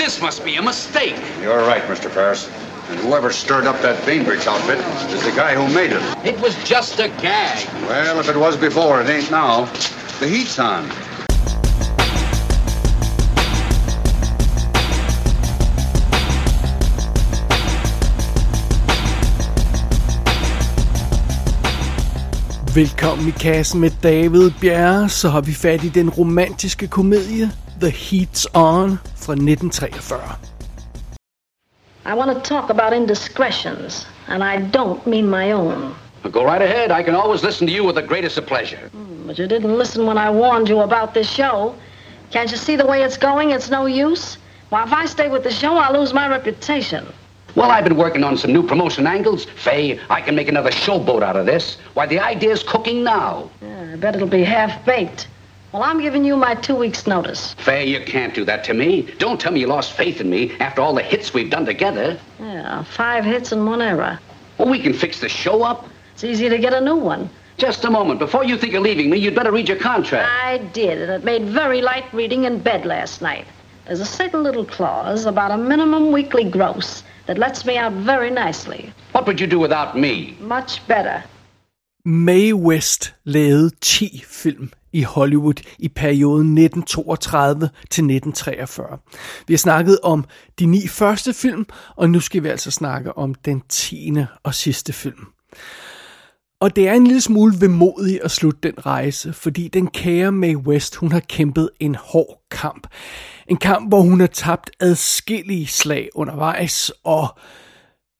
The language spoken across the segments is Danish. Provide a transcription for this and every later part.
This must be a mistake. You're right, Mr. Ferris. And whoever stirred up that Bainbridge outfit is the guy who made it. It was just a gag. Well, if it was before, it ain't now. The heat's on. Velkommen i kassen med David Bjerre, så har vi fat i den romantiske komedie The Heat's On fra 1943. I want to talk about indiscretions, and I don't mean my own. Go right ahead. I can always listen to you with the greatest of pleasure. Hmm, but you didn't listen when I warned you about this show. Can't you see the way it's going? It's no use. Well, if I stay with the show, I'll lose my reputation. Well, I've been working on some new promotion angles. Faye, I can make another showboat out of this. Why, the idea's cooking now. Yeah, I bet it'll be half-baked. Well, I'm giving you my two weeks' notice. Faye, you can't do that to me. Don't tell me you lost faith in me after all the hits we've done together. Yeah, five hits and one error. Well, we can fix the show up. It's easy to get a new one. Just a moment. Before you think of leaving me, you'd better read your contract. I did, and it made very light reading in bed last night. There's a certain little clause about a minimum weekly gross that lets me out very nicely. What would you do without me? Much better. Mae West lavede 10 film i Hollywood i perioden 1932 til 1943. Vi har snakket om de ni første film, og nu skal vi altså snakke om den tiende og sidste film. Og det er en lille smule vemodig at slutte den rejse, fordi den kære Mae West, hun har kæmpet en hård kamp. En kamp, hvor hun har tabt adskillige slag undervejs, og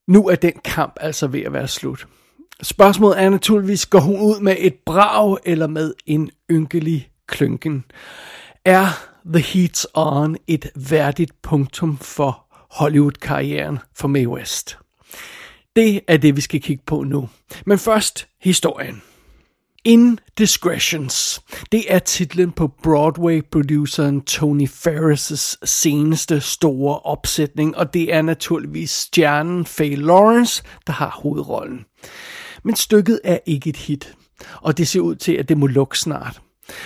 nu er den kamp altså ved at være slut. Spørgsmålet er naturligvis, går hun ud med et brag eller med en ynkelig klynken? Er The Heat's On et værdigt punktum for Hollywood-karrieren for Mae West? Det er det, vi skal kigge på nu. Men først historien. Indiscretions. Det er titlen på Broadway-produceren Tony Ferris' seneste store opsætning, og det er naturligvis stjernen Faye Lawrence, der har hovedrollen. Men stykket er ikke et hit, og det ser ud til, at det må lukke snart.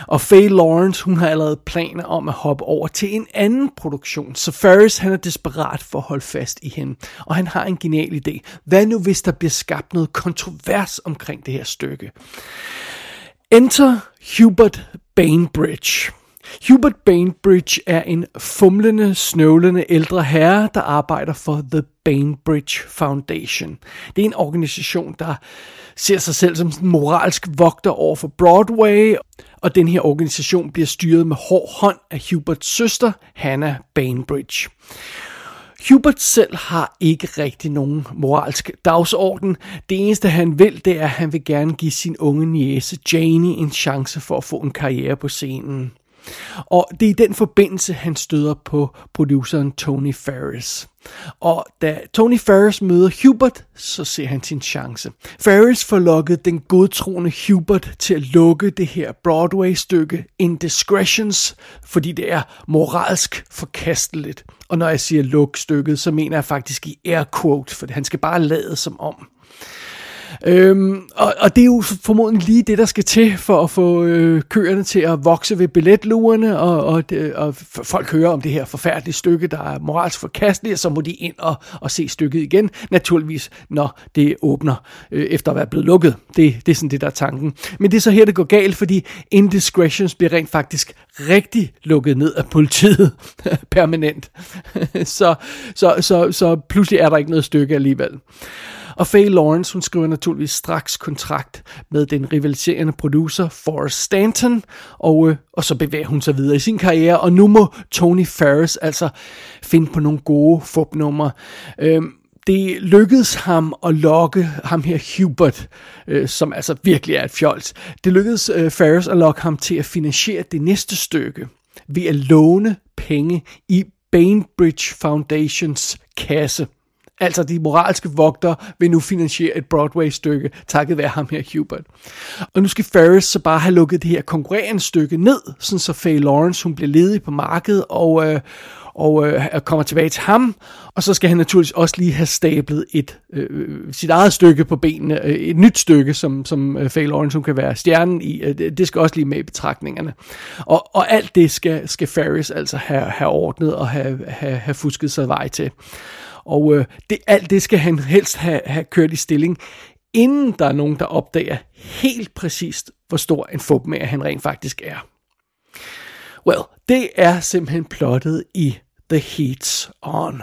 Og Faye Lawrence, hun har allerede planer om at hoppe over til en anden produktion, så Ferris han er desperat for at holde fast i hende. Og han har en genial idé. Hvad nu hvis der bliver skabt noget kontrovers omkring det her stykke? Enter Hubert Bainbridge. Hubert Bainbridge er en fumlende, snøvlende ældre herre, der arbejder for The Bainbridge Foundation. Det er en organisation, der ser sig selv som en moralsk vogter over for Broadway, og den her organisation bliver styret med hård hånd af Huberts søster, Hannah Bainbridge. Hubert selv har ikke rigtig nogen moralsk dagsorden. Det eneste han vil, det er, at han vil gerne give sin unge niece Janie en chance for at få en karriere på scenen. Og det er i den forbindelse, han støder på produceren Tony Ferris. Og da Tony Ferris møder Hubert, så ser han sin chance. Ferris får lukket den godtroende Hubert til at lukke det her Broadway-stykke Indiscretions, fordi det er moralsk forkasteligt. Og når jeg siger luk stykket, så mener jeg faktisk i air quote, for han skal bare lade som om. Øhm, og, og det er jo formodentlig lige det, der skal til for at få øh, køerne til at vokse ved billetluerne, og, og, øh, og folk hører om det her forfærdelige stykke, der er moralsk forkasteligt, og så må de ind og, og se stykket igen, naturligvis, når det åbner øh, efter at være blevet lukket. Det, det er sådan det, der er tanken. Men det er så her, det går galt, fordi Indiscretions bliver rent faktisk rigtig lukket ned af politiet permanent. så, så, så, så pludselig er der ikke noget stykke alligevel. Og Faye Lawrence, hun skriver naturligvis straks kontrakt med den rivaliserende producer Forrest Stanton, og, øh, og så bevæger hun sig videre i sin karriere, og nu må Tony Ferris altså finde på nogle gode fupnumre. Øhm, det lykkedes ham at lokke ham her Hubert, øh, som altså virkelig er et fjols. Det lykkedes øh, Ferris at lokke ham til at finansiere det næste stykke ved at låne penge i Bainbridge Foundations kasse. Altså de moralske vogtere vil nu finansiere et Broadway-stykke, takket være ham her Hubert. Og nu skal Ferris så bare have lukket det her konkurrerende stykke ned, sådan så Faye Lawrence hun bliver ledig på markedet, og, øh, og øh, kommer tilbage til ham, og så skal han naturligvis også lige have stablet et, øh, sit eget stykke på benene, øh, et nyt stykke, som, som øh, Faye Lawrence hun kan være stjernen i, øh, det skal også lige med i betragtningerne. Og, og alt det skal, skal Ferris altså have, have ordnet og have, have, have fusket sig vej til. Og øh, det, alt det skal han helst have, have kørt i stilling, inden der er nogen, der opdager helt præcist, hvor stor en fupmager han rent faktisk er. Well, det er simpelthen plottet i The Heats On.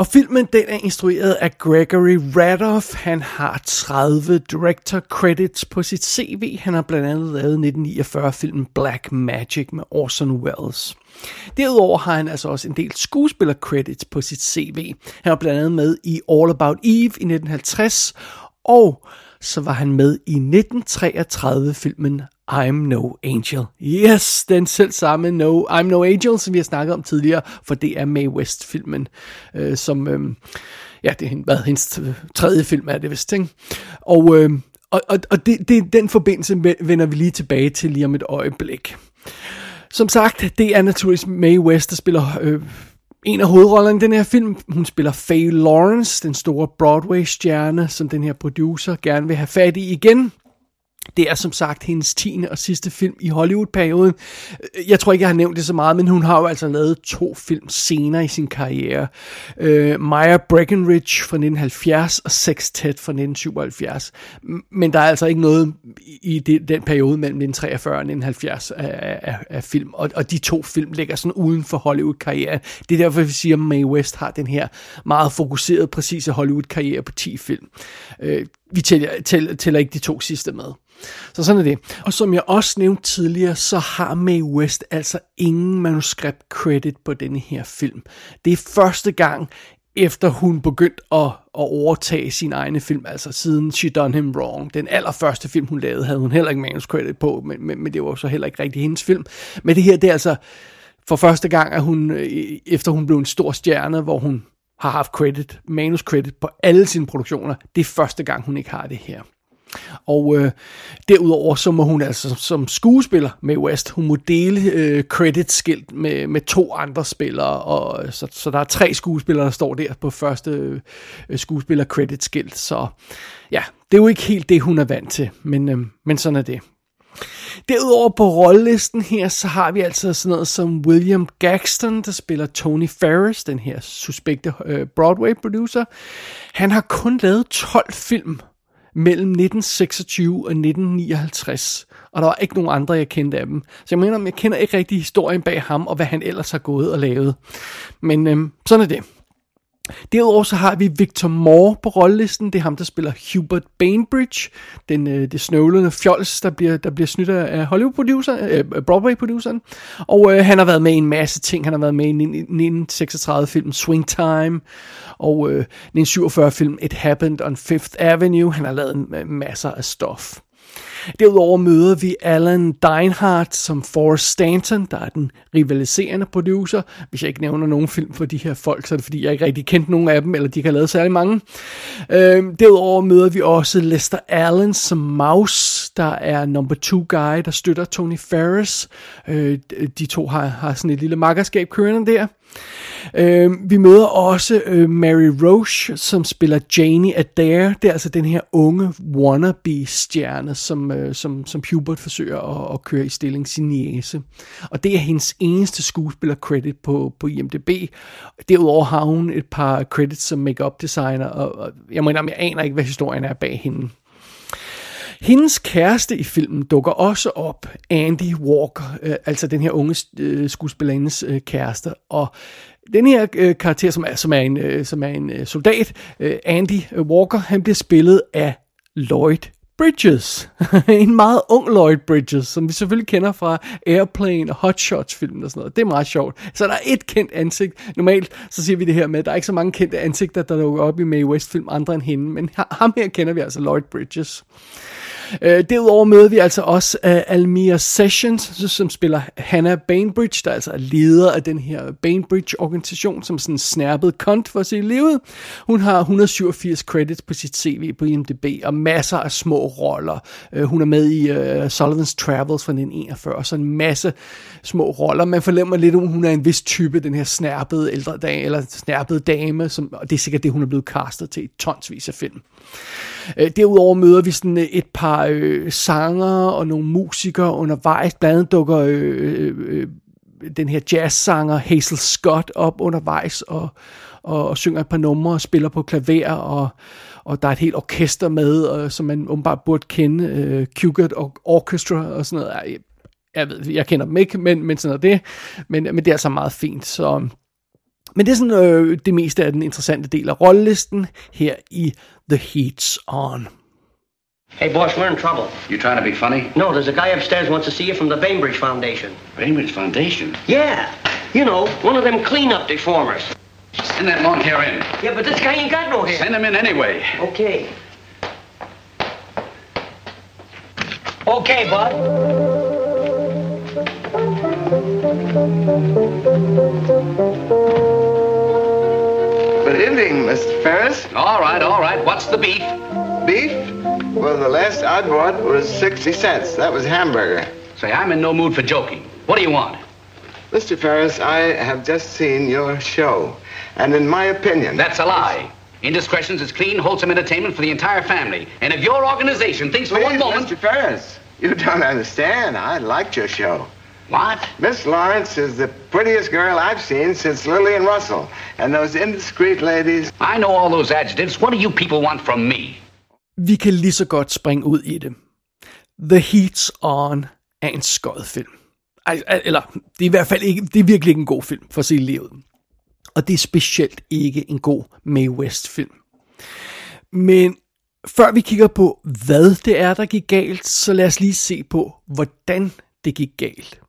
Og filmen den er instrueret af Gregory Radoff. Han har 30 director credits på sit CV. Han har blandt andet lavet 1949 filmen Black Magic med Orson Welles. Derudover har han altså også en del skuespiller credits på sit CV. Han var blandt andet med i All About Eve i 1950, og så var han med i 1933 filmen I'm No Angel. Yes, den selv samme no, I'm No Angel, som vi har snakket om tidligere, for det er Mae West-filmen, øh, som, øh, ja, det er hvad, hendes tredje film, er det vist, ikke? Og, øh, og, og, og det, det, den forbindelse vender vi lige tilbage til lige om et øjeblik. Som sagt, det er naturligvis Mae West, der spiller øh, en af hovedrollerne i den her film. Hun spiller Faye Lawrence, den store Broadway-stjerne, som den her producer gerne vil have fat i igen. Det er som sagt hendes tiende og sidste film i Hollywood-perioden. Jeg tror ikke, jeg har nævnt det så meget, men hun har jo altså lavet to film senere i sin karriere. Uh, Maya Breckenridge fra 1970 og Sextet fra 1977. Men der er altså ikke noget i det, den periode mellem 1943 og 1970 af, af, af film. Og, og de to film ligger sådan uden for Hollywood-karrieren. Det er derfor, vi siger, at Mae West har den her meget fokuserede, præcise Hollywood-karriere på 10 film. Uh, vi tæller, tæller, tæller ikke de to sidste med. Så sådan er det. Og som jeg også nævnte tidligere, så har Mae West altså ingen manuskript credit på denne her film. Det er første gang, efter hun begyndte at, at overtage sin egne film, altså siden She Done Him Wrong. Den allerførste film, hun lavede, havde hun heller ikke manuskript på, men, men, men det var så heller ikke rigtig hendes film. Men det her, det er altså for første gang, at hun, øh, efter hun blev en stor stjerne, hvor hun har haft credit, manuscredit på alle sine produktioner. Det er første gang, hun ikke har det her. Og øh, derudover så må hun altså som skuespiller med West, hun må dele øh, credit-skilt med, med to andre spillere, og øh, så, så der er tre skuespillere, der står der på første øh, skuespiller credit-skilt, så ja, det er jo ikke helt det, hun er vant til, men, øh, men sådan er det. Derudover på rollelisten her, så har vi altså sådan noget som William Gaxton, der spiller Tony Ferris, den her suspekte øh, Broadway-producer. Han har kun lavet 12 film mellem 1926 og 1959, og der var ikke nogen andre, jeg kendte af dem. Så jeg mener, jeg kender ikke rigtig historien bag ham, og hvad han ellers har gået og lavet. Men øhm, sådan er det. Derudover så har vi Victor Moore på rollelisten. Det er ham, der spiller Hubert Bainbridge, den, øh, det snøvlende fjols, der bliver, der bliver snydt af Hollywood-produceren, øh, Broadway-produceren. Og øh, han har været med i en masse ting. Han har været med i 1936-film Swing Time, og øh, 1947-film It Happened on Fifth Avenue. Han har lavet masser af stof. Derudover møder vi Alan Deinhardt som Forrest Stanton, der er den rivaliserende producer. Hvis jeg ikke nævner nogen film for de her folk, så er det fordi, jeg ikke rigtig kendte nogen af dem, eller de kan har lavet særlig mange. Øh, derudover møder vi også Lester Allen som Mouse, der er number two guy, der støtter Tony Ferris. Øh, de to har, har sådan et lille makkerskab kørende der. Øh, vi møder også øh, Mary Roche, som spiller Janie Adair. Det er altså den her unge wannabe-stjerne, som, øh, som, som Hubert forsøger at, at køre i stilling sin niece. Og det er hendes eneste skuespiller-credit på, på IMDb. Derudover har hun et par credits som make-up designer, og, og jeg mener, jeg aner ikke, hvad historien er bag hende. Hendes kæreste i filmen dukker også op, Andy Walker, øh, altså den her unge øh, skuespillerindes øh, kæreste. Og den her øh, karakter, som er, som er en, øh, som er en øh, soldat, øh, Andy Walker, han bliver spillet af Lloyd Bridges. en meget ung Lloyd Bridges, som vi selvfølgelig kender fra Airplane og Hot Shots filmen og sådan noget. Det er meget sjovt. Så der er et kendt ansigt. Normalt så siger vi det her med, at der er ikke så mange kendte ansigter, der dukker op i Mae West film andre end hende. Men ham her kender vi altså Lloyd Bridges. Øh, derudover møder vi altså også øh, Almira Sessions, som spiller Hannah Bainbridge, der altså er leder af den her Bainbridge-organisation, som sådan snærpet kont for sit livet. Hun har 187 credits på sit CV på IMDb, og masser af små roller. Øh, hun er med i øh, Sullivan's Travels fra 1941, så en masse små roller. Man fornemmer lidt, om hun er en vis type, den her snærpede ældre dame, eller snærpede dame, som, og det er sikkert det, hun er blevet castet til i tonsvis af film. Øh, derudover møder vi sådan et par øh, sanger og nogle musikere undervejs. Blandt andet dukker øh, øh, øh, den her jazzsanger Hazel Scott op undervejs og, og, og synger et par numre og spiller på klaver og, og der er et helt orkester med, og, som man åbenbart burde kende, øh, Cugat Orchestra og sådan noget. Jeg, jeg ved, jeg kender dem ikke, men, men sådan noget det. Men, men det er altså meget fint, så men det er sådan øh, det meste af den interessante del af rollelisten her i The Heat's On. Hey, boss, we're in trouble. You trying to be funny? No, there's a guy upstairs wants to see you from the Bainbridge Foundation. Bainbridge Foundation? Yeah. You know, one of them cleanup deformers. Send that long hair in. Yeah, but this guy ain't got no hair. Send him in anyway. Okay. Okay, bud. Good evening, Mr. Ferris. All right, all right. What's the beef? Beef? Well, the last I bought was 60 cents. That was hamburger. Say, I'm in no mood for joking. What do you want? Mr. Ferris, I have just seen your show. And in my opinion... That's a lie. Indiscretions is clean, wholesome entertainment for the entire family. And if your organization thinks for Please, one moment... Mr. Ferris, you don't understand. I liked your show. What? Miss Lawrence is the prettiest girl I've seen since Lillian Russell. And those indiscreet ladies... I know all those adjectives. What do you people want from me? Vi kan lige så godt springe ud i det. The Heat's On er en skød film. Eller, det er i hvert fald ikke, det er virkelig ikke en god film for at se livet. Og det er specielt ikke en god Mae West film. Men før vi kigger på, hvad det er, der gik galt, så lad os lige se på, hvordan det gik galt.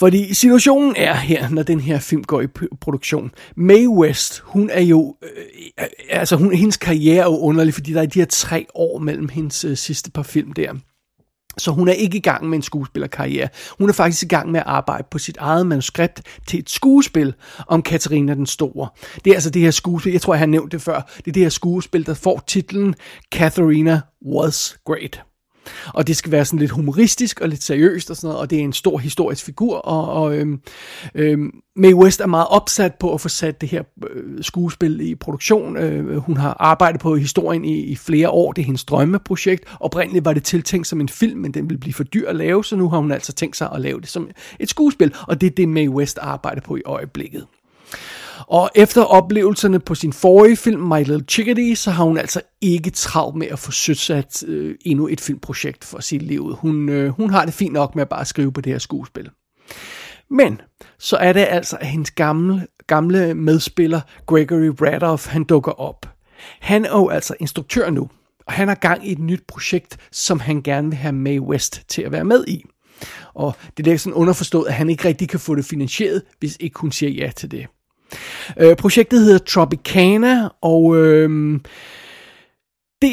Fordi situationen er her, når den her film går i produktion. Mae West, hun er jo, øh, øh, altså hun, hendes karriere er jo underlig, fordi der er de her tre år mellem hendes øh, sidste par film der. Så hun er ikke i gang med en skuespillerkarriere. Hun er faktisk i gang med at arbejde på sit eget manuskript til et skuespil om Katarina den Store. Det er altså det her skuespil, jeg tror jeg har nævnt det før, det er det her skuespil, der får titlen Katharina Was Great. Og det skal være sådan lidt humoristisk og lidt seriøst og sådan noget, og det er en stor historisk figur, og, og øhm, øhm, Mae West er meget opsat på at få sat det her øh, skuespil i produktion. Øh, hun har arbejdet på historien i, i flere år, det er hendes drømmeprojekt. Oprindeligt var det tiltænkt som en film, men den ville blive for dyr at lave, så nu har hun altså tænkt sig at lave det som et skuespil, og det er det Mae West arbejder på i øjeblikket. Og efter oplevelserne på sin forrige film, My Little Chickadee, så har hun altså ikke travlt med at få søsat øh, endnu et filmprojekt for sit liv. Hun, øh, hun har det fint nok med at bare skrive på det her skuespil. Men så er det altså, at hendes gamle, gamle medspiller, Gregory Radoff, han dukker op. Han er jo altså instruktør nu, og han har gang i et nyt projekt, som han gerne vil have Mae West til at være med i. Og det er sådan underforstået, at han ikke rigtig kan få det finansieret, hvis ikke hun siger ja til det. Øh, projektet hedder Tropicana, og øh, det,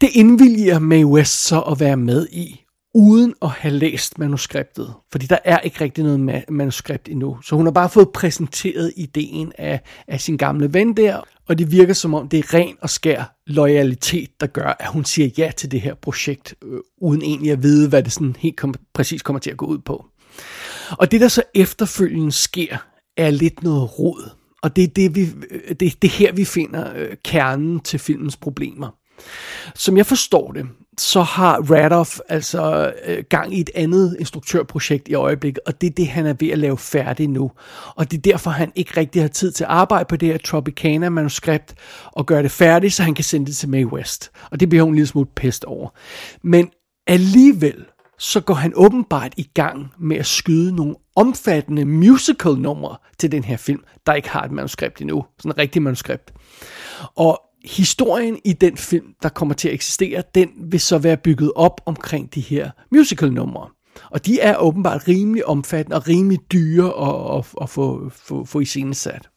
det indvilger Mae West så at være med i, uden at have læst manuskriptet. Fordi der er ikke rigtig noget ma- manuskript endnu. Så hun har bare fået præsenteret ideen af, af sin gamle ven der, og det virker som om det er ren og skær loyalitet, der gør, at hun siger ja til det her projekt, øh, uden egentlig at vide, hvad det sådan helt kom- præcis kommer til at gå ud på. Og det, der så efterfølgende sker, er lidt noget rod. Og det er, det, vi, øh, det, det her, vi finder øh, kernen til filmens problemer. Som jeg forstår det, så har Radoff altså øh, gang i et andet instruktørprojekt i øjeblikket, og det er det, han er ved at lave færdig nu. Og det er derfor, han ikke rigtig har tid til at arbejde på det her Tropicana-manuskript og gøre det færdigt, så han kan sende det til Mae West. Og det bliver hun en lille smule pest over. Men alligevel, så går han åbenbart i gang med at skyde nogle omfattende musical-numre til den her film, der ikke har et manuskript endnu. Sådan et rigtigt manuskript. Og historien i den film, der kommer til at eksistere, den vil så være bygget op omkring de her musical-numre. Og de er åbenbart rimelig omfattende og rimelig dyre at, at, at få, få, få i scenesat.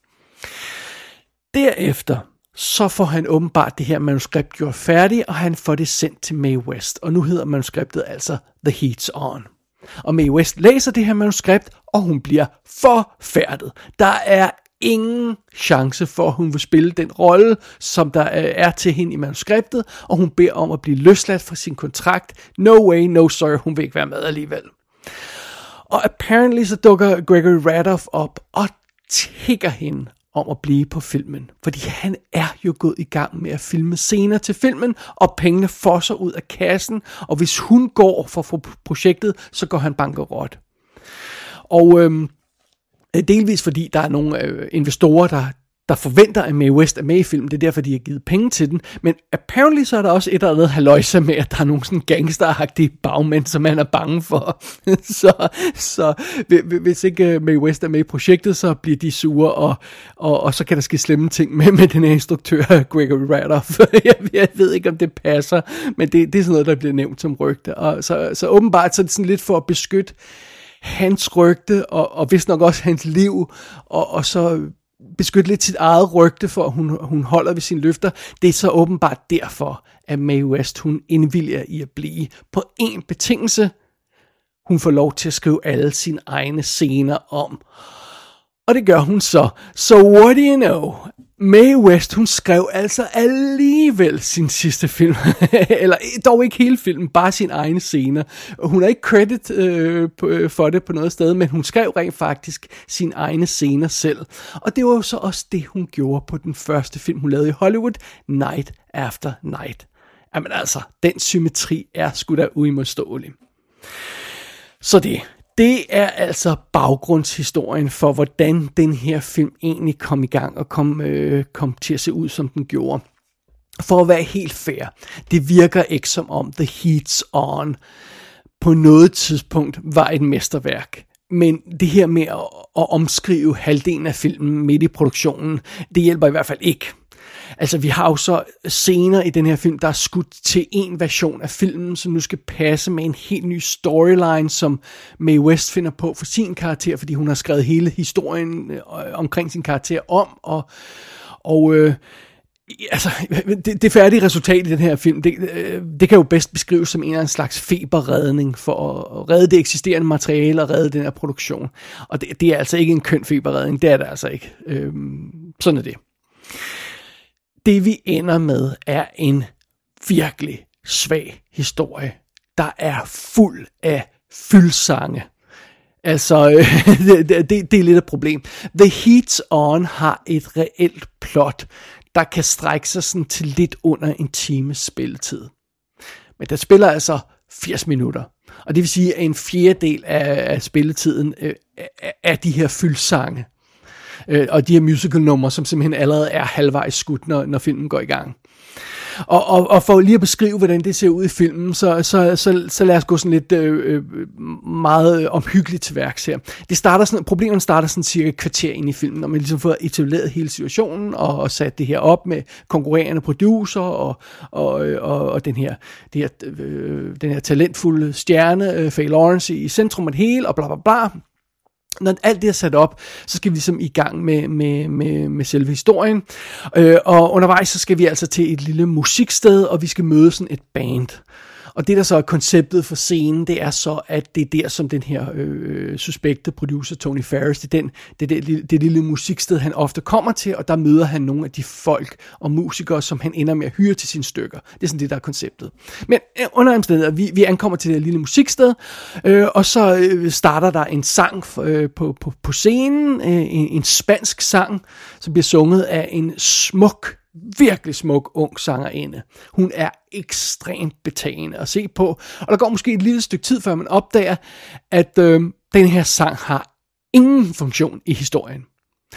Derefter, så får han åbenbart det her manuskript gjort færdigt, og han får det sendt til Mae West. Og nu hedder manuskriptet altså The Heat's On. Og Mae West læser det her manuskript, og hun bliver forfærdet. Der er ingen chance for, at hun vil spille den rolle, som der øh, er til hende i manuskriptet, og hun beder om at blive løsladt fra sin kontrakt. No way, no sir, hun vil ikke være med alligevel. Og apparently så dukker Gregory Radoff op og tigger hende om at blive på filmen. Fordi han er jo gået i gang med at filme scener til filmen, og pengene fosser ud af kassen, og hvis hun går for, projektet, så går han bankerot. Og øhm, delvis fordi der er nogle øh, investorer, der, der forventer, at Mae West er med i filmen. Det er derfor, de har givet penge til den. Men apparently så er der også et eller andet haløjse med, at der er nogle sådan gangsteragtige bagmænd, som man er bange for. så, så hvis ikke øh, Mae West er med i projektet, så bliver de sure, og, og, og så kan der ske slemme ting med, med den her instruktør, Gregory Radoff. jeg, jeg ved ikke, om det passer, men det, det er sådan noget, der bliver nævnt som rygte. Og så, så åbenbart så er det sådan lidt for at beskytte hans rygte, og, og vist nok også hans liv, og, og så beskytte lidt sit eget rygte, for at hun, hun holder ved sine løfter. Det er så åbenbart derfor, at Mae West, hun indvilger i at blive på en betingelse. Hun får lov til at skrive alle sine egne scener om. Og det gør hun så. So what do you know? Mae West, hun skrev altså alligevel sin sidste film. Eller dog ikke hele filmen, bare sin egne scener. Hun har ikke credit øh, øh, for det på noget sted, men hun skrev rent faktisk sin egne scener selv. Og det var jo så også det, hun gjorde på den første film, hun lavede i Hollywood, Night After Night. Jamen altså, den symmetri er sgu da uimodståelig. Så det, det er altså baggrundshistorien for, hvordan den her film egentlig kom i gang og kom, øh, kom til at se ud, som den gjorde. For at være helt fair, det virker ikke som om The Heat's On på noget tidspunkt var et mesterværk. Men det her med at, at omskrive halvdelen af filmen midt i produktionen, det hjælper i hvert fald ikke. Altså, vi har jo så scener i den her film, der er skudt til en version af filmen, som nu skal passe med en helt ny storyline, som Mae West finder på for sin karakter, fordi hun har skrevet hele historien øh, omkring sin karakter om, og, og øh, altså, det, det færdige resultat i den her film, det, øh, det kan jo bedst beskrives som en eller anden slags feberredning for at redde det eksisterende materiale og redde den her produktion. Og det, det er altså ikke en køn feberredning, det er det altså ikke. Øhm, sådan er det det vi ender med er en virkelig svag historie, der er fuld af fyldsange. Altså, det, det, det er lidt et problem. The Heats On har et reelt plot, der kan strække sig sådan til lidt under en times spilletid. Men der spiller altså 80 minutter. Og det vil sige, at en fjerdedel af, af spilletiden øh, er de her fyldsange øh, og de her musical numre, som simpelthen allerede er halvvejs skudt, når, når filmen går i gang. Og, og, og for lige at beskrive, hvordan det ser ud i filmen, så, så, så, så lad os gå sådan lidt øh, øh, meget omhyggeligt til værks her. Det starter sådan, problemerne starter sådan cirka et kvarter ind i filmen, når man ligesom får etableret hele situationen, og, og sat det her op med konkurrerende producer, og, og, og, og den, her, det her, øh, den her talentfulde stjerne, øh, Faye Lawrence, i, i centrum af det hele, og bla bla bla når alt det er sat op, så skal vi ligesom i gang med, med, med, med selve historien. Øh, og undervejs så skal vi altså til et lille musiksted, og vi skal møde sådan et band. Og det, der så er konceptet for scenen, det er så, at det er der, som den her øh, suspekte producer, Tony Ferris, det er, den, det, er det, det lille musiksted, han ofte kommer til, og der møder han nogle af de folk og musikere, som han ender med at hyre til sine stykker. Det er sådan det, der er konceptet. Men øh, under omstændigheder, vi, vi ankommer til det lille musiksted, øh, og så øh, starter der en sang øh, på, på, på scenen, øh, en, en spansk sang, som bliver sunget af en smuk virkelig smuk ung sangerinde. Hun er ekstremt betagende at se på, og der går måske et lille stykke tid, før man opdager, at øh, den her sang har ingen funktion i historien.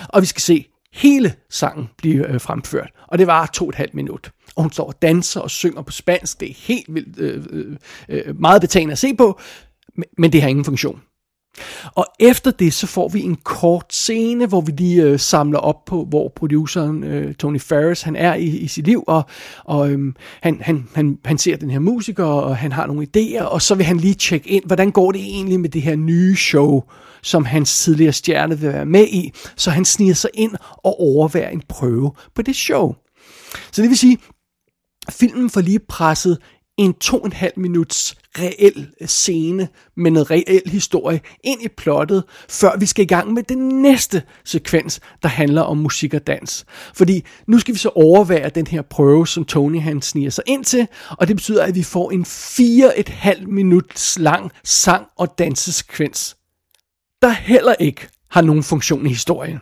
Og vi skal se hele sangen blive øh, fremført, og det var to og et halvt minut. Og hun står og danser og synger på spansk, det er helt vildt øh, øh, øh meget betagende at se på, men det har ingen funktion. Og efter det, så får vi en kort scene, hvor vi lige øh, samler op på, hvor produceren øh, Tony Ferris, han er i, i sit liv, og, og øhm, han, han, han, han ser den her musiker, og han har nogle idéer, og så vil han lige tjekke ind, hvordan går det egentlig med det her nye show, som hans tidligere stjerne vil være med i, så han sniger sig ind og overværer en prøve på det show. Så det vil sige, filmen får lige presset en to og en halv minuts reel øh, scene med noget reel historie ind i plottet, før vi skal i gang med den næste sekvens, der handler om musik og dans. Fordi nu skal vi så overvære den her prøve, som Tony han sniger sig ind til, og det betyder, at vi får en fire et halv minuts lang sang- og dansesekvens, der heller ikke har nogen funktion i historien.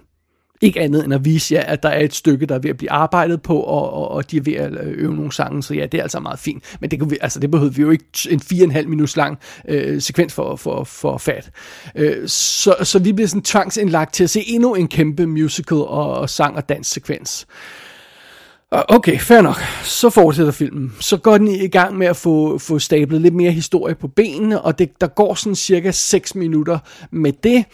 Ikke andet end at vise jer, at der er et stykke, der er ved at blive arbejdet på, og, og, og de er ved at øve nogle sange, så ja, det er altså meget fint. Men det, kan vi, altså, det behøver vi jo ikke en fire og en halv minuts lang øh, sekvens for, for, for fat. Øh, så, så vi bliver sådan tvangsindlagt til at se endnu en kæmpe musical og, og sang- og danssekvens. Okay, fair nok. Så fortsætter filmen. Så går den i gang med at få, få stablet lidt mere historie på benene, og det, der går sådan cirka 6 minutter med det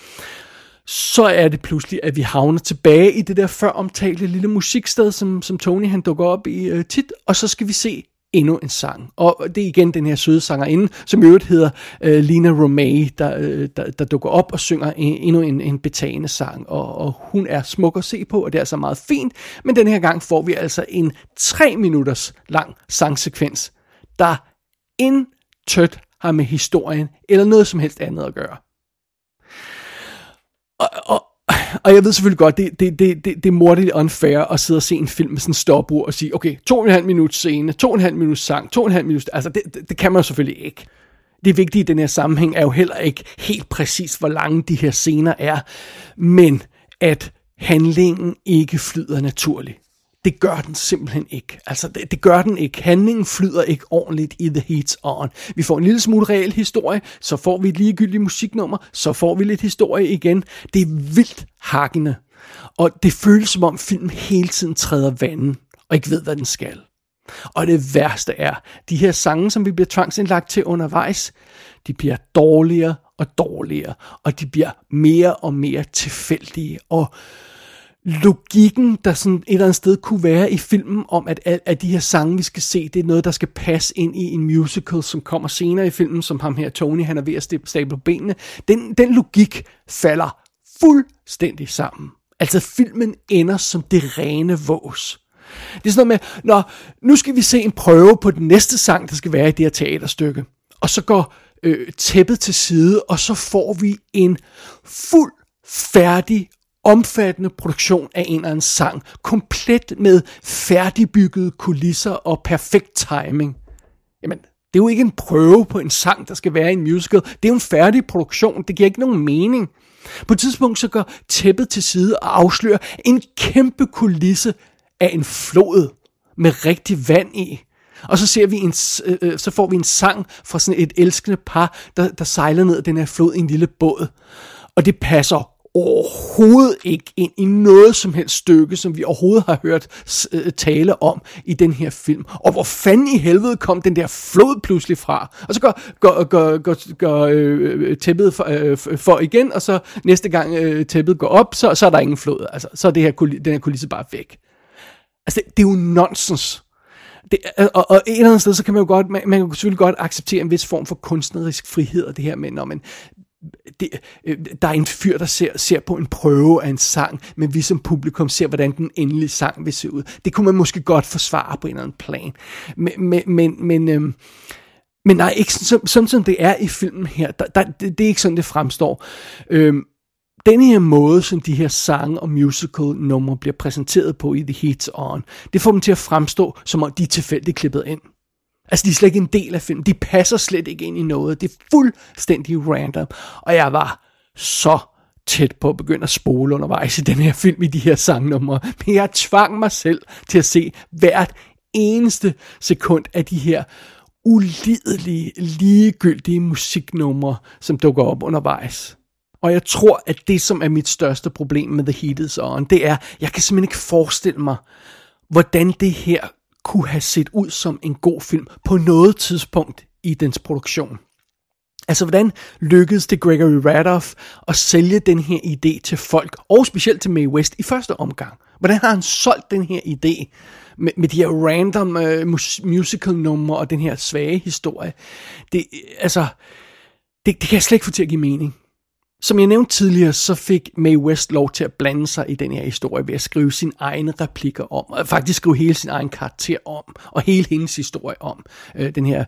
så er det pludselig, at vi havner tilbage i det der før omtalte lille musiksted, som, som Tony han dukker op i øh, tit, og så skal vi se endnu en sang. Og det er igen den her søde sangerinde, som i øvrigt hedder øh, Lina Romay, der, øh, der, der dukker op og synger en, endnu en, en betagende sang. Og, og hun er smuk at se på, og det er altså meget fint. Men den her gang får vi altså en tre minutters lang sangsekvens, der intet har med historien eller noget som helst andet at gøre. Og, og, og jeg ved selvfølgelig godt, det, det, det, det, det er mordigt unfair at sidde og se en film med sådan en stopur og sige, okay, to og en halv minut scene, to og en halv minut sang, to og en halv minut, altså det, det, det kan man jo selvfølgelig ikke. Det vigtige i den her sammenhæng er jo heller ikke helt præcis, hvor lange de her scener er, men at handlingen ikke flyder naturligt. Det gør den simpelthen ikke. Altså, det, det gør den ikke. Handlingen flyder ikke ordentligt i The Heat's On. Vi får en lille smule reel historie, så får vi et ligegyldigt musiknummer, så får vi lidt historie igen. Det er vildt hakkende. Og det føles som om filmen hele tiden træder vandet, og ikke ved, hvad den skal. Og det værste er, de her sange, som vi bliver tvangsindlagt til undervejs, de bliver dårligere og dårligere, og de bliver mere og mere tilfældige, og logikken, der sådan et eller andet sted kunne være i filmen, om at, at, at de her sange, vi skal se, det er noget, der skal passe ind i en musical, som kommer senere i filmen, som ham her, Tony, han er ved at stable benene. Den, den logik falder fuldstændig sammen. Altså filmen ender som det rene vås. Det er sådan noget med, når nu skal vi se en prøve på den næste sang, der skal være i det her teaterstykke. Og så går øh, tæppet til side, og så får vi en fuld færdig omfattende produktion af en eller anden sang, komplet med færdigbyggede kulisser og perfekt timing. Jamen, det er jo ikke en prøve på en sang, der skal være i en musical. Det er jo en færdig produktion. Det giver ikke nogen mening. På et tidspunkt så går tæppet til side og afslører en kæmpe kulisse af en flod med rigtig vand i. Og så ser vi en, øh, øh, så får vi en sang fra sådan et elskende par, der, der sejler ned den her flod i en lille båd. Og det passer overhovedet ikke ind i noget som helst stykke, som vi overhovedet har hørt øh, tale om i den her film. Og hvor fanden i helvede kom den der flod pludselig fra? Og så går, går, går, går, går øh, øh tæppet for, øh, for igen, og så næste gang øh, tæppet går op, så, så er der ingen flod. Altså, så er det her, den her kulisse bare væk. Altså, det, det er jo nonsens. Det, øh, og, og et eller andet sted, så kan man jo godt, man, man kan selvfølgelig godt acceptere en vis form for kunstnerisk frihed, og det her med, når man, det, øh, der er en fyr, der ser, ser på en prøve af en sang, men vi som publikum ser, hvordan den endelige sang vil se ud. Det kunne man måske godt forsvare på en eller anden plan. Men, men, men, men, øhm, men nej, ikke sådan, sådan som det er i filmen her. Der, der, det, det er ikke sådan, det fremstår. Øhm, den her måde, som de her sange og musical numre bliver præsenteret på i The Heats On, det får dem til at fremstå, som om de er tilfældigt klippet ind. Altså, de er slet ikke en del af filmen. De passer slet ikke ind i noget. Det er fuldstændig random. Og jeg var så tæt på at begynde at spole undervejs i den her film i de her sangnumre. Men jeg tvang mig selv til at se hvert eneste sekund af de her ulidelige, ligegyldige musiknumre, som dukker op undervejs. Og jeg tror, at det, som er mit største problem med The Heat is On, det er, jeg kan simpelthen ikke forestille mig, hvordan det her kunne have set ud som en god film på noget tidspunkt i dens produktion. Altså, hvordan lykkedes det Gregory Radoff at sælge den her idé til folk, og specielt til Mae West i første omgang? Hvordan har han solgt den her idé med, med de her random øh, uh, musical numre og den her svage historie? Det, altså, det, det kan jeg slet ikke få til at give mening. Som jeg nævnte tidligere, så fik Mae West lov til at blande sig i den her historie ved at skrive sine egne replikker om, og faktisk skrive hele sin egen karakter om, og hele hendes historie om, øh, den her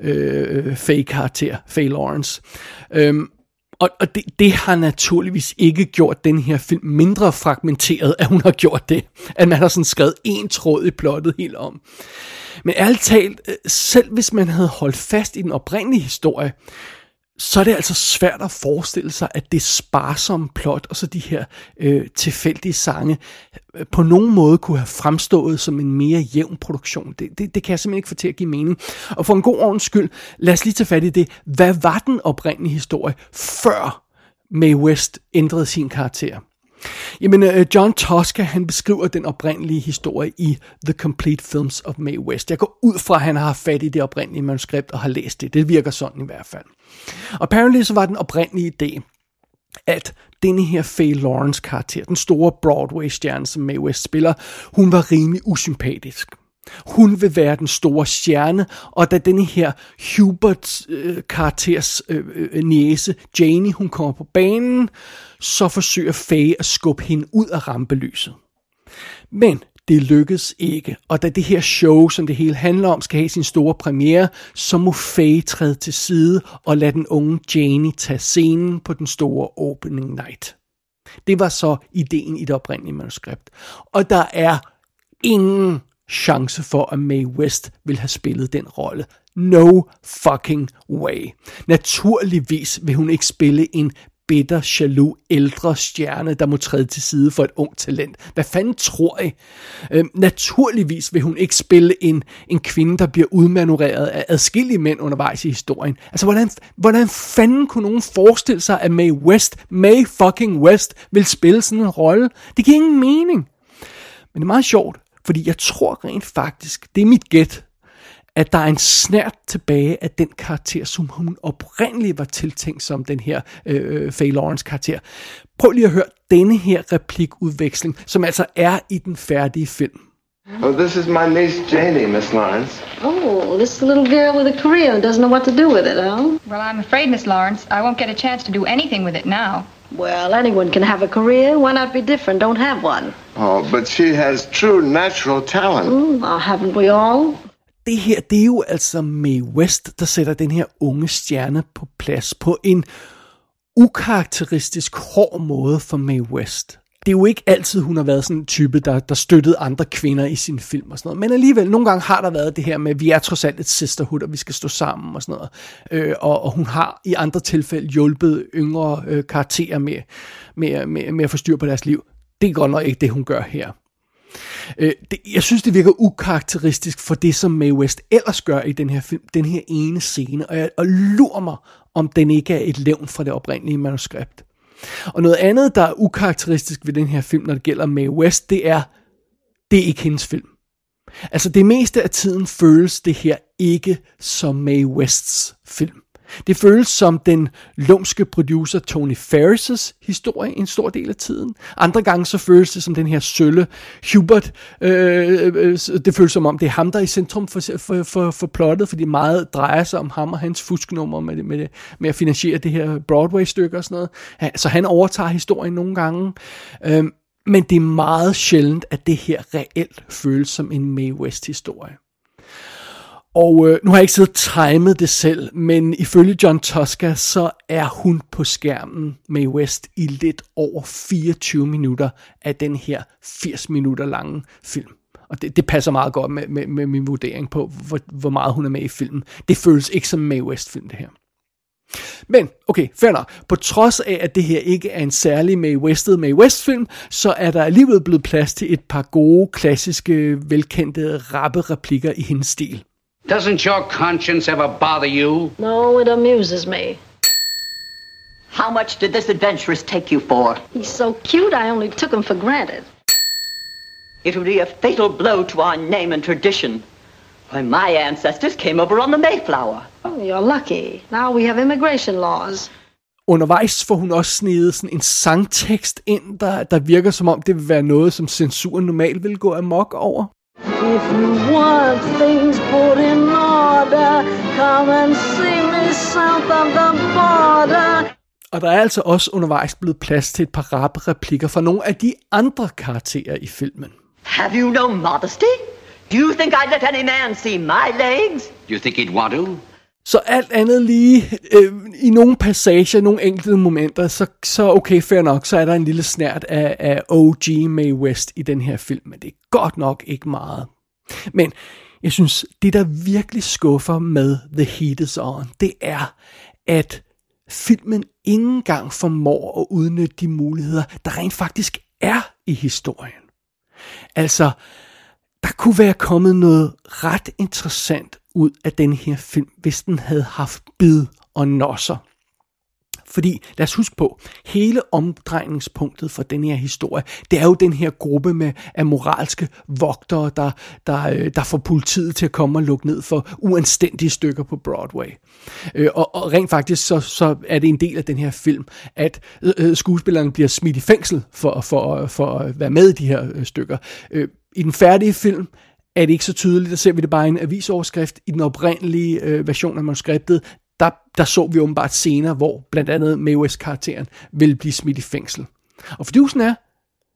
øh, fake-karakter, Faye Lawrence. Øhm, og, og det, det har naturligvis ikke gjort den her film mindre fragmenteret, at hun har gjort det. At man har sådan skrevet en tråd i plottet helt om. Men ærligt talt, øh, selv hvis man havde holdt fast i den oprindelige historie, så er det altså svært at forestille sig, at det sparsomme plot og så de her øh, tilfældige sange øh, på nogen måde kunne have fremstået som en mere jævn produktion. Det, det, det kan jeg simpelthen ikke få til at give mening. Og for en god ordens skyld, lad os lige tage fat i det. Hvad var den oprindelige historie, før Mae West ændrede sin karakter? Jamen, uh, John Tosca, han beskriver den oprindelige historie i The Complete Films of Mae West. Jeg går ud fra, at han har fat i det oprindelige manuskript og har læst det. Det virker sådan i hvert fald. Og apparently så var den oprindelige idé, at denne her Faye Lawrence karakter, den store Broadway-stjerne, som Mae West spiller, hun var rimelig usympatisk. Hun vil være den store stjerne, og da denne her Huberts øh, karakters øh, øh, niece, Janie, hun kommer på banen, så forsøger Faye at skubbe hende ud af rampelyset. Men det lykkes ikke, og da det her show, som det hele handler om, skal have sin store premiere, så må Faye træde til side og lade den unge Janie tage scenen på den store opening night. Det var så ideen i det oprindelige manuskript. Og der er ingen chance for, at Mae West vil have spillet den rolle. No fucking way. Naturligvis vil hun ikke spille en bitter, jaloux, ældre stjerne, der må træde til side for et ung talent. Hvad fanden tror I? Øhm, naturligvis vil hun ikke spille en, en kvinde, der bliver udmanøvreret af adskillige mænd undervejs i historien. Altså, hvordan, hvordan fanden kunne nogen forestille sig, at Mae West, Mae fucking West, vil spille sådan en rolle? Det giver ingen mening. Men det er meget sjovt, fordi jeg tror rent faktisk, det er mit gæt, at der er en snært tilbage af den karakter, som hun oprindeligt var tiltænkt som den her øh, Faye Lawrence karakter. Prøv lige at høre denne her replikudveksling, som altså er i den færdige film. Oh, this is my niece Janie, Miss Lawrence. Oh, this little girl with a career and doesn't know what to do with it, huh? Well, I'm afraid, Miss Lawrence, I won't get a chance to do anything with it now. Well, anyone can have a career. Why not be different? Don't have one. Oh, but she has true natural talent. Mm, well, haven't we all? Det her, det er jo altså Mae West, der sætter den her unge stjerne på plads på en ukarakteristisk hård måde for Mae West. Det er jo ikke altid, hun har været sådan en type, der, der støttede andre kvinder i sin film og sådan noget. Men alligevel, nogle gange har der været det her med, at vi er trods alt et sisterhood, og vi skal stå sammen og sådan noget. Øh, og, og hun har i andre tilfælde hjulpet yngre øh, karakterer med, med, med, med at få styr på deres liv. Det er godt nok ikke det, hun gør her. Øh, det, jeg synes, det virker ukarakteristisk for det, som Mae West ellers gør i den her film, den her ene scene, og jeg og lurer mig, om den ikke er et levn fra det oprindelige manuskript. Og noget andet, der er ukarakteristisk ved den her film, når det gælder Mae West, det er, det er ikke hendes film. Altså det meste af tiden føles det her ikke som Mae Wests film. Det føles som den lumske producer Tony Ferris' historie en stor del af tiden. Andre gange så føles det som den her sølle Hubert. Øh, øh, det føles som om det er ham, der er i centrum for, for, for, for plottet, fordi meget drejer sig om ham og hans fusknummer med, med, med at finansiere det her Broadway-stykke og sådan noget. Så han overtager historien nogle gange. Øh, men det er meget sjældent, at det her reelt føles som en Mae West-historie. Og øh, nu har jeg ikke siddet timet det selv, men ifølge John Tosca, så er hun på skærmen med West i lidt over 24 minutter af den her 80 minutter lange film. Og det, det passer meget godt med, med, med min vurdering på, hvor, hvor meget hun er med i filmen. Det føles ikke som Mae West-film, det her. Men, okay, fair nok. På trods af, at det her ikke er en særlig Mae Wested Mae West film, så er der alligevel blevet plads til et par gode, klassiske, velkendte, rappe replikker i hendes stil. Doesn't your conscience ever bother you? No, it amuses me. How much did this adventurous take you for? He's so cute, I only took him for granted. It would be a fatal blow to our name and tradition. Why, my ancestors came over on the Mayflower. Oh, you're lucky. Now we have immigration laws. Undervejs får hun også snedet sådan en sangtekst ind, der, der virker som om det vil være noget, som censuren normalt vil gå amok over. If you want things put in order, come and see me south of the border. Og der er altså også undervejs blevet plads til et par rappe replikker fra nogle af de andre karakterer i filmen. Have you no modesty? Do you think I'd let any man see my legs? You think he'd want to? Så alt andet lige, øh, i nogle passager, nogle enkelte momenter, så, så okay, fair nok, så er der en lille snært af, af OG Mae West i den her film, men det er godt nok ikke meget. Men jeg synes, det der virkelig skuffer med The Heat is On, det er, at filmen ikke engang formår at udnytte de muligheder, der rent faktisk er i historien. Altså, der kunne være kommet noget ret interessant ud af den her film, hvis den havde haft bid og nosser. Fordi lad os huske på, hele omdrejningspunktet for den her historie, det er jo den her gruppe med af moralske vogtere, der, der, øh, der får politiet til at komme og lukke ned for uanstændige stykker på Broadway. Øh, og, og rent faktisk så, så er det en del af den her film, at øh, øh skuespillerne bliver smidt i fængsel for, for, for at være med i de her stykker. I den færdige film er det ikke så tydeligt, der ser vi det bare i en avisoverskrift. I den oprindelige øh, version af manuskriptet, der, der så vi åbenbart scener, hvor blandt andet Mae West-karakteren ville blive smidt i fængsel. Og fordyvelsen er,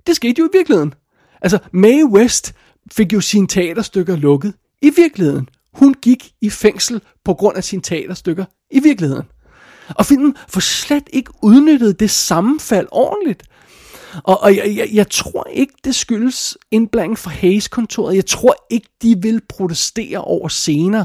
det skete jo i virkeligheden. Altså, Mae West fik jo sine teaterstykker lukket i virkeligheden. Hun gik i fængsel på grund af sine teaterstykker i virkeligheden. Og filmen får slet ikke udnyttet det sammenfald ordentligt. Og, og jeg, jeg, jeg tror ikke, det skyldes indblanding fra Hayes-kontoret. Jeg tror ikke, de vil protestere over scener,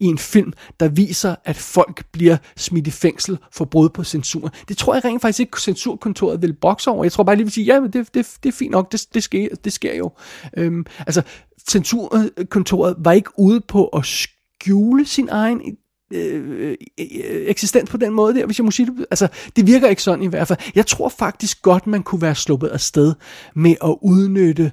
i en film, der viser, at folk bliver smidt i fængsel for brud på censur. Det tror jeg rent faktisk ikke, censurkontoret vil bokse over. Jeg tror bare lige vil sige, ja, men det, det, det er fint nok, det, det, sker, det sker jo. Øhm, altså, censurkontoret var ikke ude på at skjule sin egen øh, eksistent eksistens på den måde der, hvis jeg må sige det. Altså, det virker ikke sådan i hvert fald. Jeg tror faktisk godt, man kunne være sluppet af sted med at udnytte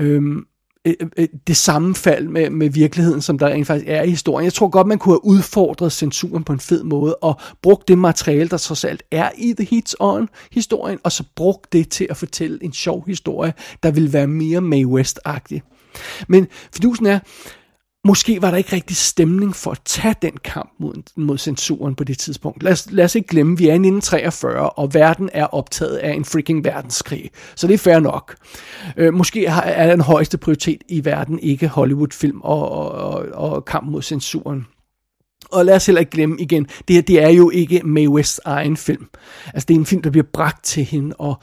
øhm, øh, Øh, det sammenfald med, med virkeligheden, som der rent faktisk er i historien. Jeg tror godt, man kunne have udfordret censuren på en fed måde, og brugt det materiale, der trods alt er i The Hits On-historien, og så brugt det til at fortælle en sjov historie, der vil være mere Mae West-agtig. Men fidusen er, måske var der ikke rigtig stemning for at tage den kamp mod, mod censuren på det tidspunkt. Lad os, lad os ikke glemme, vi er i 1943, og verden er optaget af en freaking verdenskrig. Så det er fair nok. Øh, måske er den højeste prioritet i verden ikke Hollywood-film og, og, og, og kamp mod censuren. Og lad os heller ikke glemme igen, det her det er jo ikke Mae Wests egen film. Altså det er en film, der bliver bragt til hende, og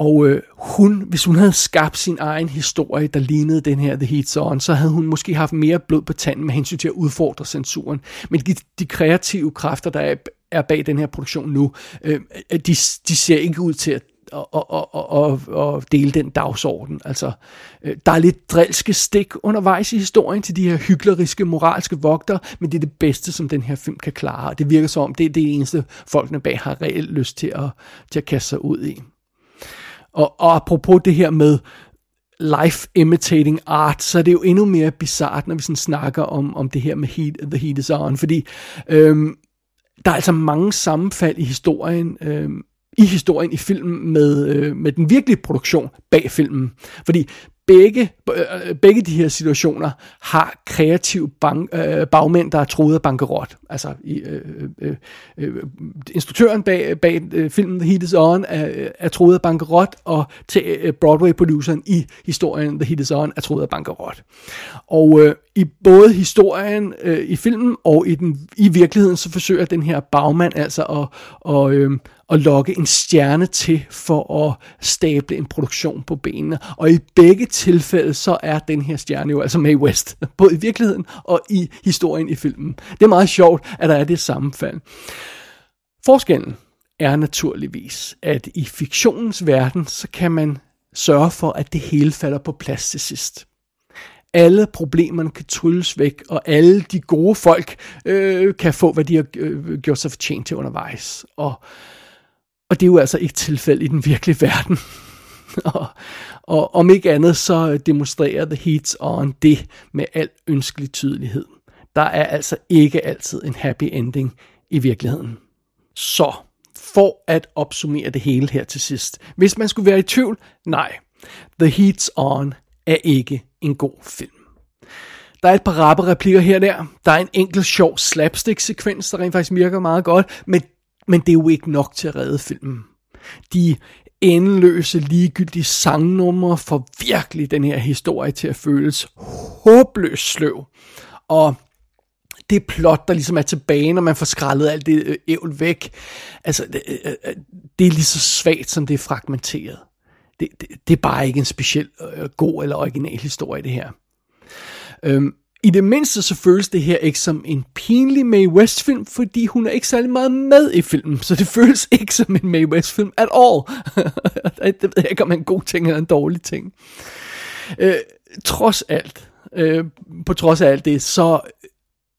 og øh, hun, hvis hun havde skabt sin egen historie, der lignede den her The Heat On, så havde hun måske haft mere blod på tanden med hensyn til at udfordre censuren. Men de, de kreative kræfter, der er, er bag den her produktion nu, øh, de, de ser ikke ud til at at, at, at, at dele den dagsorden. Altså, øh, der er lidt drilske stik undervejs i historien til de her hykleriske, moralske vogter, men det er det bedste, som den her film kan klare. Det virker som om, det er det eneste, folkene bag har reelt lyst til at, til at kaste sig ud i. Og, og apropos det her med life imitating art, så er det jo endnu mere bizart, når vi sådan snakker om, om det her med heat, The Heat is On, fordi øhm, der er altså mange sammenfald i historien, øhm, i historien i filmen med, øh, med den virkelige produktion bag filmen. Fordi begge, øh, begge de her situationer har kreative bank, øh, bagmænd, der er troet af bankerot. Altså øh, øh, øh, instruktøren bag, bag øh, filmen The Heat is On er, øh, er troet af bankerot, og til øh, Broadway-produceren i historien The Heat is On er troet af bankerot. Og øh, i både historien øh, i filmen og i, den, i virkeligheden, så forsøger den her bagmand altså at, og, øh, at lokke en stjerne til for at stable en produktion på benene. Og i begge tilfælde, så er den her stjerne jo altså Mae West, både i virkeligheden og i historien i filmen. Det er meget sjovt, at der er det sammenfald. Forskellen er naturligvis, at i fiktionens verden, så kan man sørge for, at det hele falder på plads til sidst alle problemerne kan trylles væk, og alle de gode folk øh, kan få, hvad de har øh, gjort sig fortjent til undervejs. Og, og det er jo altså ikke tilfældet i den virkelige verden. og, og om ikke andet, så demonstrerer The Heats on det med al ønskelig tydelighed. Der er altså ikke altid en happy ending i virkeligheden. Så, for at opsummere det hele her til sidst. Hvis man skulle være i tvivl, nej. The Heats On er ikke en god film. Der er et par rappe replikker her og der. Der er en enkelt sjov slapstick-sekvens, der rent faktisk virker meget godt, men men det er jo ikke nok til at redde filmen. De endeløse, ligegyldige sangnumre får virkelig den her historie til at føles håbløst sløv. Og det plot, der ligesom er tilbage, når man får skrællet alt det øh, ævl væk, altså, det, øh, øh, det er lige så svagt, som det er fragmenteret. Det, det, det er bare ikke en speciel øh, god eller original historie, det her. Øhm, i det mindste så føles det her ikke som en pinlig Mae West film, fordi hun er ikke særlig meget med i filmen, så det føles ikke som en Mae West film at all. det ved jeg ikke om er en god ting eller en dårlig ting. Øh, trods alt, øh, på trods af alt det, så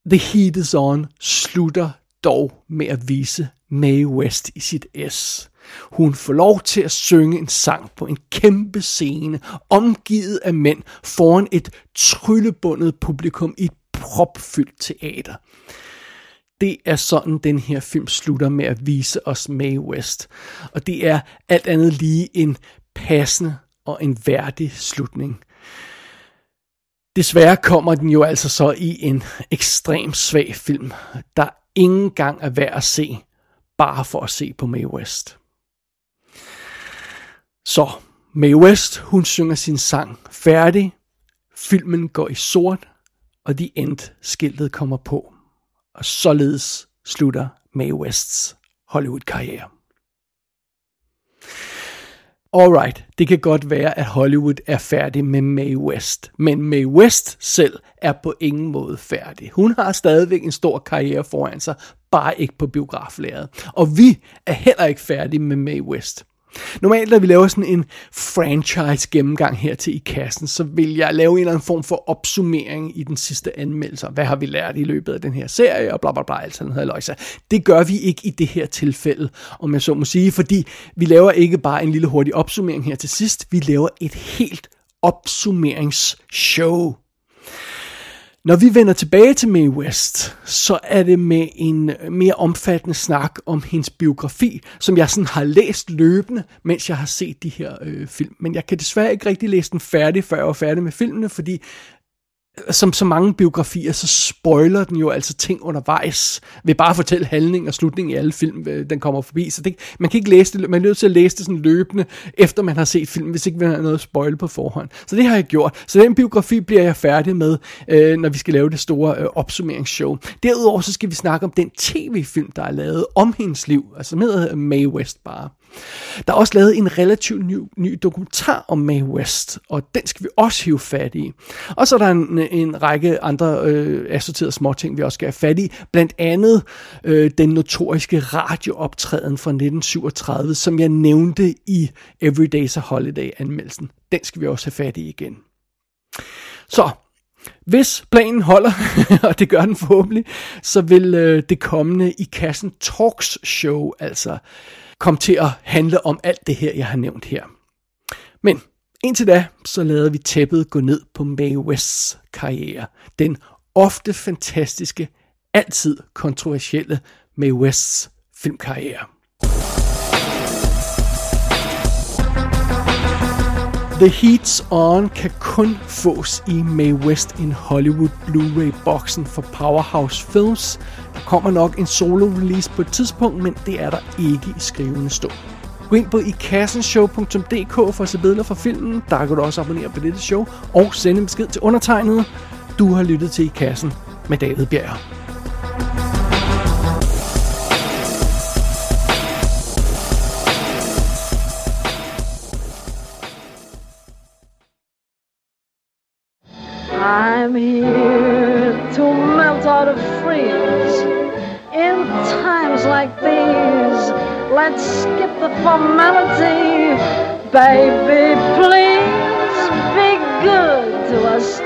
The Heat is On slutter dog med at vise Mae West i sit S. Hun får lov til at synge en sang på en kæmpe scene, omgivet af mænd foran et tryllebundet publikum i et propfyldt teater. Det er sådan, den her film slutter med at vise os Mae West. Og det er alt andet lige en passende og en værdig slutning. Desværre kommer den jo altså så i en ekstrem svag film, der ingen gang er værd at se, bare for at se på Mae West. Så, Mae West, hun synger sin sang færdig, filmen går i sort, og de End-skiltet kommer på. Og således slutter Mae Wests Hollywood-karriere. Alright, det kan godt være, at Hollywood er færdig med Mae West, men Mae West selv er på ingen måde færdig. Hun har stadigvæk en stor karriere foran sig, bare ikke på biograflæret. Og vi er heller ikke færdige med Mae West. Normalt, når vi laver sådan en franchise gennemgang her til i kassen, så vil jeg lave en eller anden form for opsummering i den sidste anmeldelse. Hvad har vi lært i løbet af den her serie, og bla bla bla, alt sådan noget løjse. Det gør vi ikke i det her tilfælde, om jeg så må sige, fordi vi laver ikke bare en lille hurtig opsummering her til sidst, vi laver et helt opsummeringsshow. Når vi vender tilbage til Mae West, så er det med en mere omfattende snak om hendes biografi, som jeg sådan har læst løbende, mens jeg har set de her øh, film. Men jeg kan desværre ikke rigtig læse den færdig, før jeg var færdig med filmene, fordi som så mange biografier, så spoiler den jo altså ting undervejs, ved bare at fortælle handling og slutning i alle film, øh, den kommer forbi. Så det, man kan ikke læse det, man er nødt til at læse det sådan løbende, efter man har set filmen, hvis ikke man har noget at spoil på forhånd. Så det har jeg gjort. Så den biografi bliver jeg færdig med, øh, når vi skal lave det store øh, opsummeringsshow. Derudover så skal vi snakke om den tv-film, der er lavet om hendes liv, altså med Mae West bare. Der er også lavet en relativt ny, ny dokumentar om Mae West, og den skal vi også hive fat i. Og så er der en, en række andre øh, assorterede småting, vi også skal have fat i. Blandt andet øh, den notoriske radiooptræden fra 1937, som jeg nævnte i Everyday's a Holiday-anmeldelsen. Den skal vi også have fat i igen. Så, hvis planen holder, og det gør den forhåbentlig, så vil øh, det kommende i kassen Talks show altså kom til at handle om alt det her, jeg har nævnt her. Men indtil da, så lader vi tæppet gå ned på Mae Wests karriere. Den ofte fantastiske, altid kontroversielle Mae Wests filmkarriere. The Heats On kan kun fås i May West in Hollywood Blu-ray-boksen for Powerhouse Films. Der kommer nok en solo-release på et tidspunkt, men det er der ikke i skrivende stund. Gå ind på ikassenshow.dk for at se billeder fra filmen. Der kan du også abonnere på dette show og sende en besked til undertegnet. Du har lyttet til I Kassen med David Bjerg. I'm here to melt out of freeze. In times like these, let's skip the formality. Baby, please be good to us